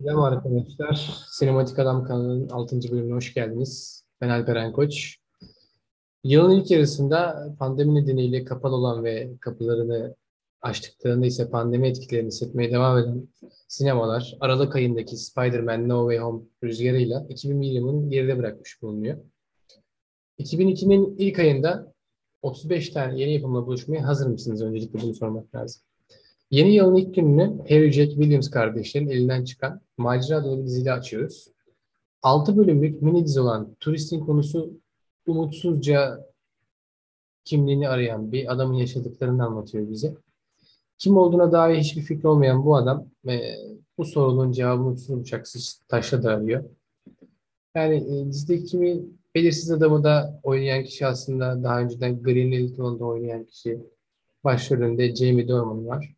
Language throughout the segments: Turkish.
Selam arkadaşlar. Sinematik Adam kanalının 6. bölümüne hoş geldiniz. Ben Alperen Koç. Yılın ilk yarısında pandemi nedeniyle kapalı olan ve kapılarını açtıklarında ise pandemi etkilerini hissetmeye devam eden sinemalar Aralık ayındaki Spider-Man No Way Home rüzgarıyla 2001 yılını geride bırakmış bulunuyor. 2002'nin ilk ayında 35 tane yeni yapımla buluşmaya hazır mısınız? Öncelikle bunu sormak lazım. Yeni yılın ilk gününü Harry Jack Williams kardeşlerin elinden çıkan macera dolu bir diziyle açıyoruz. 6 bölümlük mini dizi olan Turistin konusu umutsuzca kimliğini arayan bir adamın yaşadıklarını anlatıyor bize. Kim olduğuna dair hiçbir fikri olmayan bu adam e, bu sorunun cevabını uçsuz bıçaksız taşla da arıyor. Yani e, dizideki kimi belirsiz adamı da oynayan kişi aslında daha önceden Green Little'da oynayan kişi başrolünde Jamie Dornan var.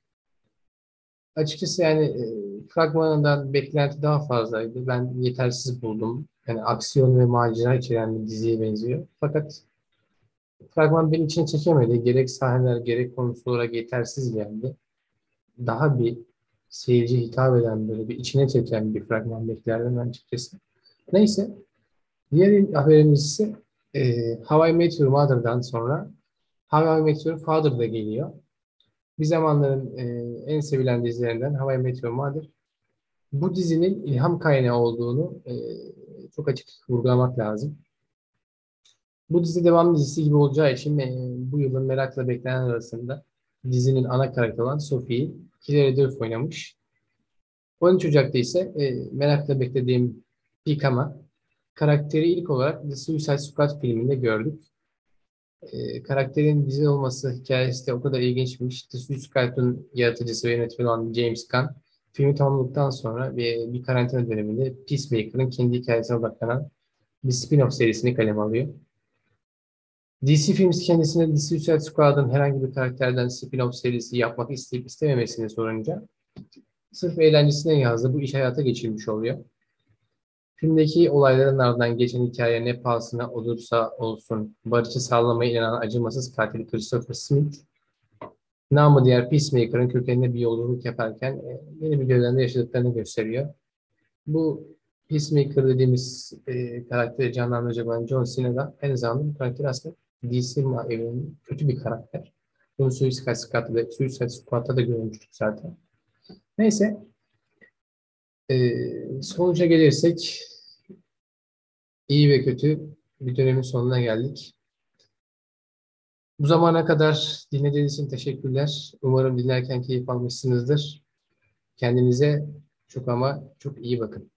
Açıkçası yani e, fragmanından beklenti daha fazlaydı. Ben yetersiz buldum. Yani aksiyon ve macera içeren bir diziye benziyor. Fakat fragman beni içine çekemedi. Gerek sahneler gerek konusu olarak yetersiz geldi. Daha bir seyirci hitap eden böyle bir içine çeken bir fragman beklerdim ben açıkçası. Neyse. Diğer haberimiz ise e, How I Met Your Mother'dan sonra How I Met Your Father geliyor. Bir zamanların e, en sevilen dizilerinden How I Met Your Mother. Bu dizinin ilham kaynağı olduğunu e, çok açık vurgulamak lazım. Bu dizi devam dizisi gibi olacağı için e, bu yılın merakla beklenen arasında dizinin ana karakteri olan Sophie'yi Hilary Duff oynamış. 13 Ocak'ta ise e, merakla beklediğim Pikama karakteri ilk olarak The Suicide Squad filminde gördük. E, karakterin dizi olması hikayesi de o kadar ilginçmiş. The Suicide Squad'ın yaratıcısı ve yönetmeni olan James Gunn filmi tamamladıktan sonra bir, bir karantina döneminde Peacemaker'ın kendi hikayesine odaklanan bir spin-off serisini kaleme alıyor. DC Films kendisine The Suicide Squad'ın herhangi bir karakterden spin-off serisi yapmak isteyip istememesini sorunca sırf eğlencesine yazdı bu iş hayata geçirmiş oluyor. Filmdeki olayların ardından geçen hikaye ne pahasına olursa olsun barışı sağlamaya inanan acımasız katil Christopher Smith, namı diğer Peacemaker'ın kökenine bir yolculuk yaparken e, yeni bir gözlemde yaşadıklarını gösteriyor. Bu Peacemaker dediğimiz e, karakteri canlandıracak olan John Cena da aynı zamanda bu karakter aslında DC evreninin kötü bir karakter. Bunu Suicide Squad'da da, Suicide Squad'da da görmüştük zaten. Neyse. E, sonuca gelirsek iyi ve kötü bir dönemin sonuna geldik. Bu zamana kadar dinlediğiniz için teşekkürler. Umarım dinlerken keyif almışsınızdır. Kendinize çok ama çok iyi bakın.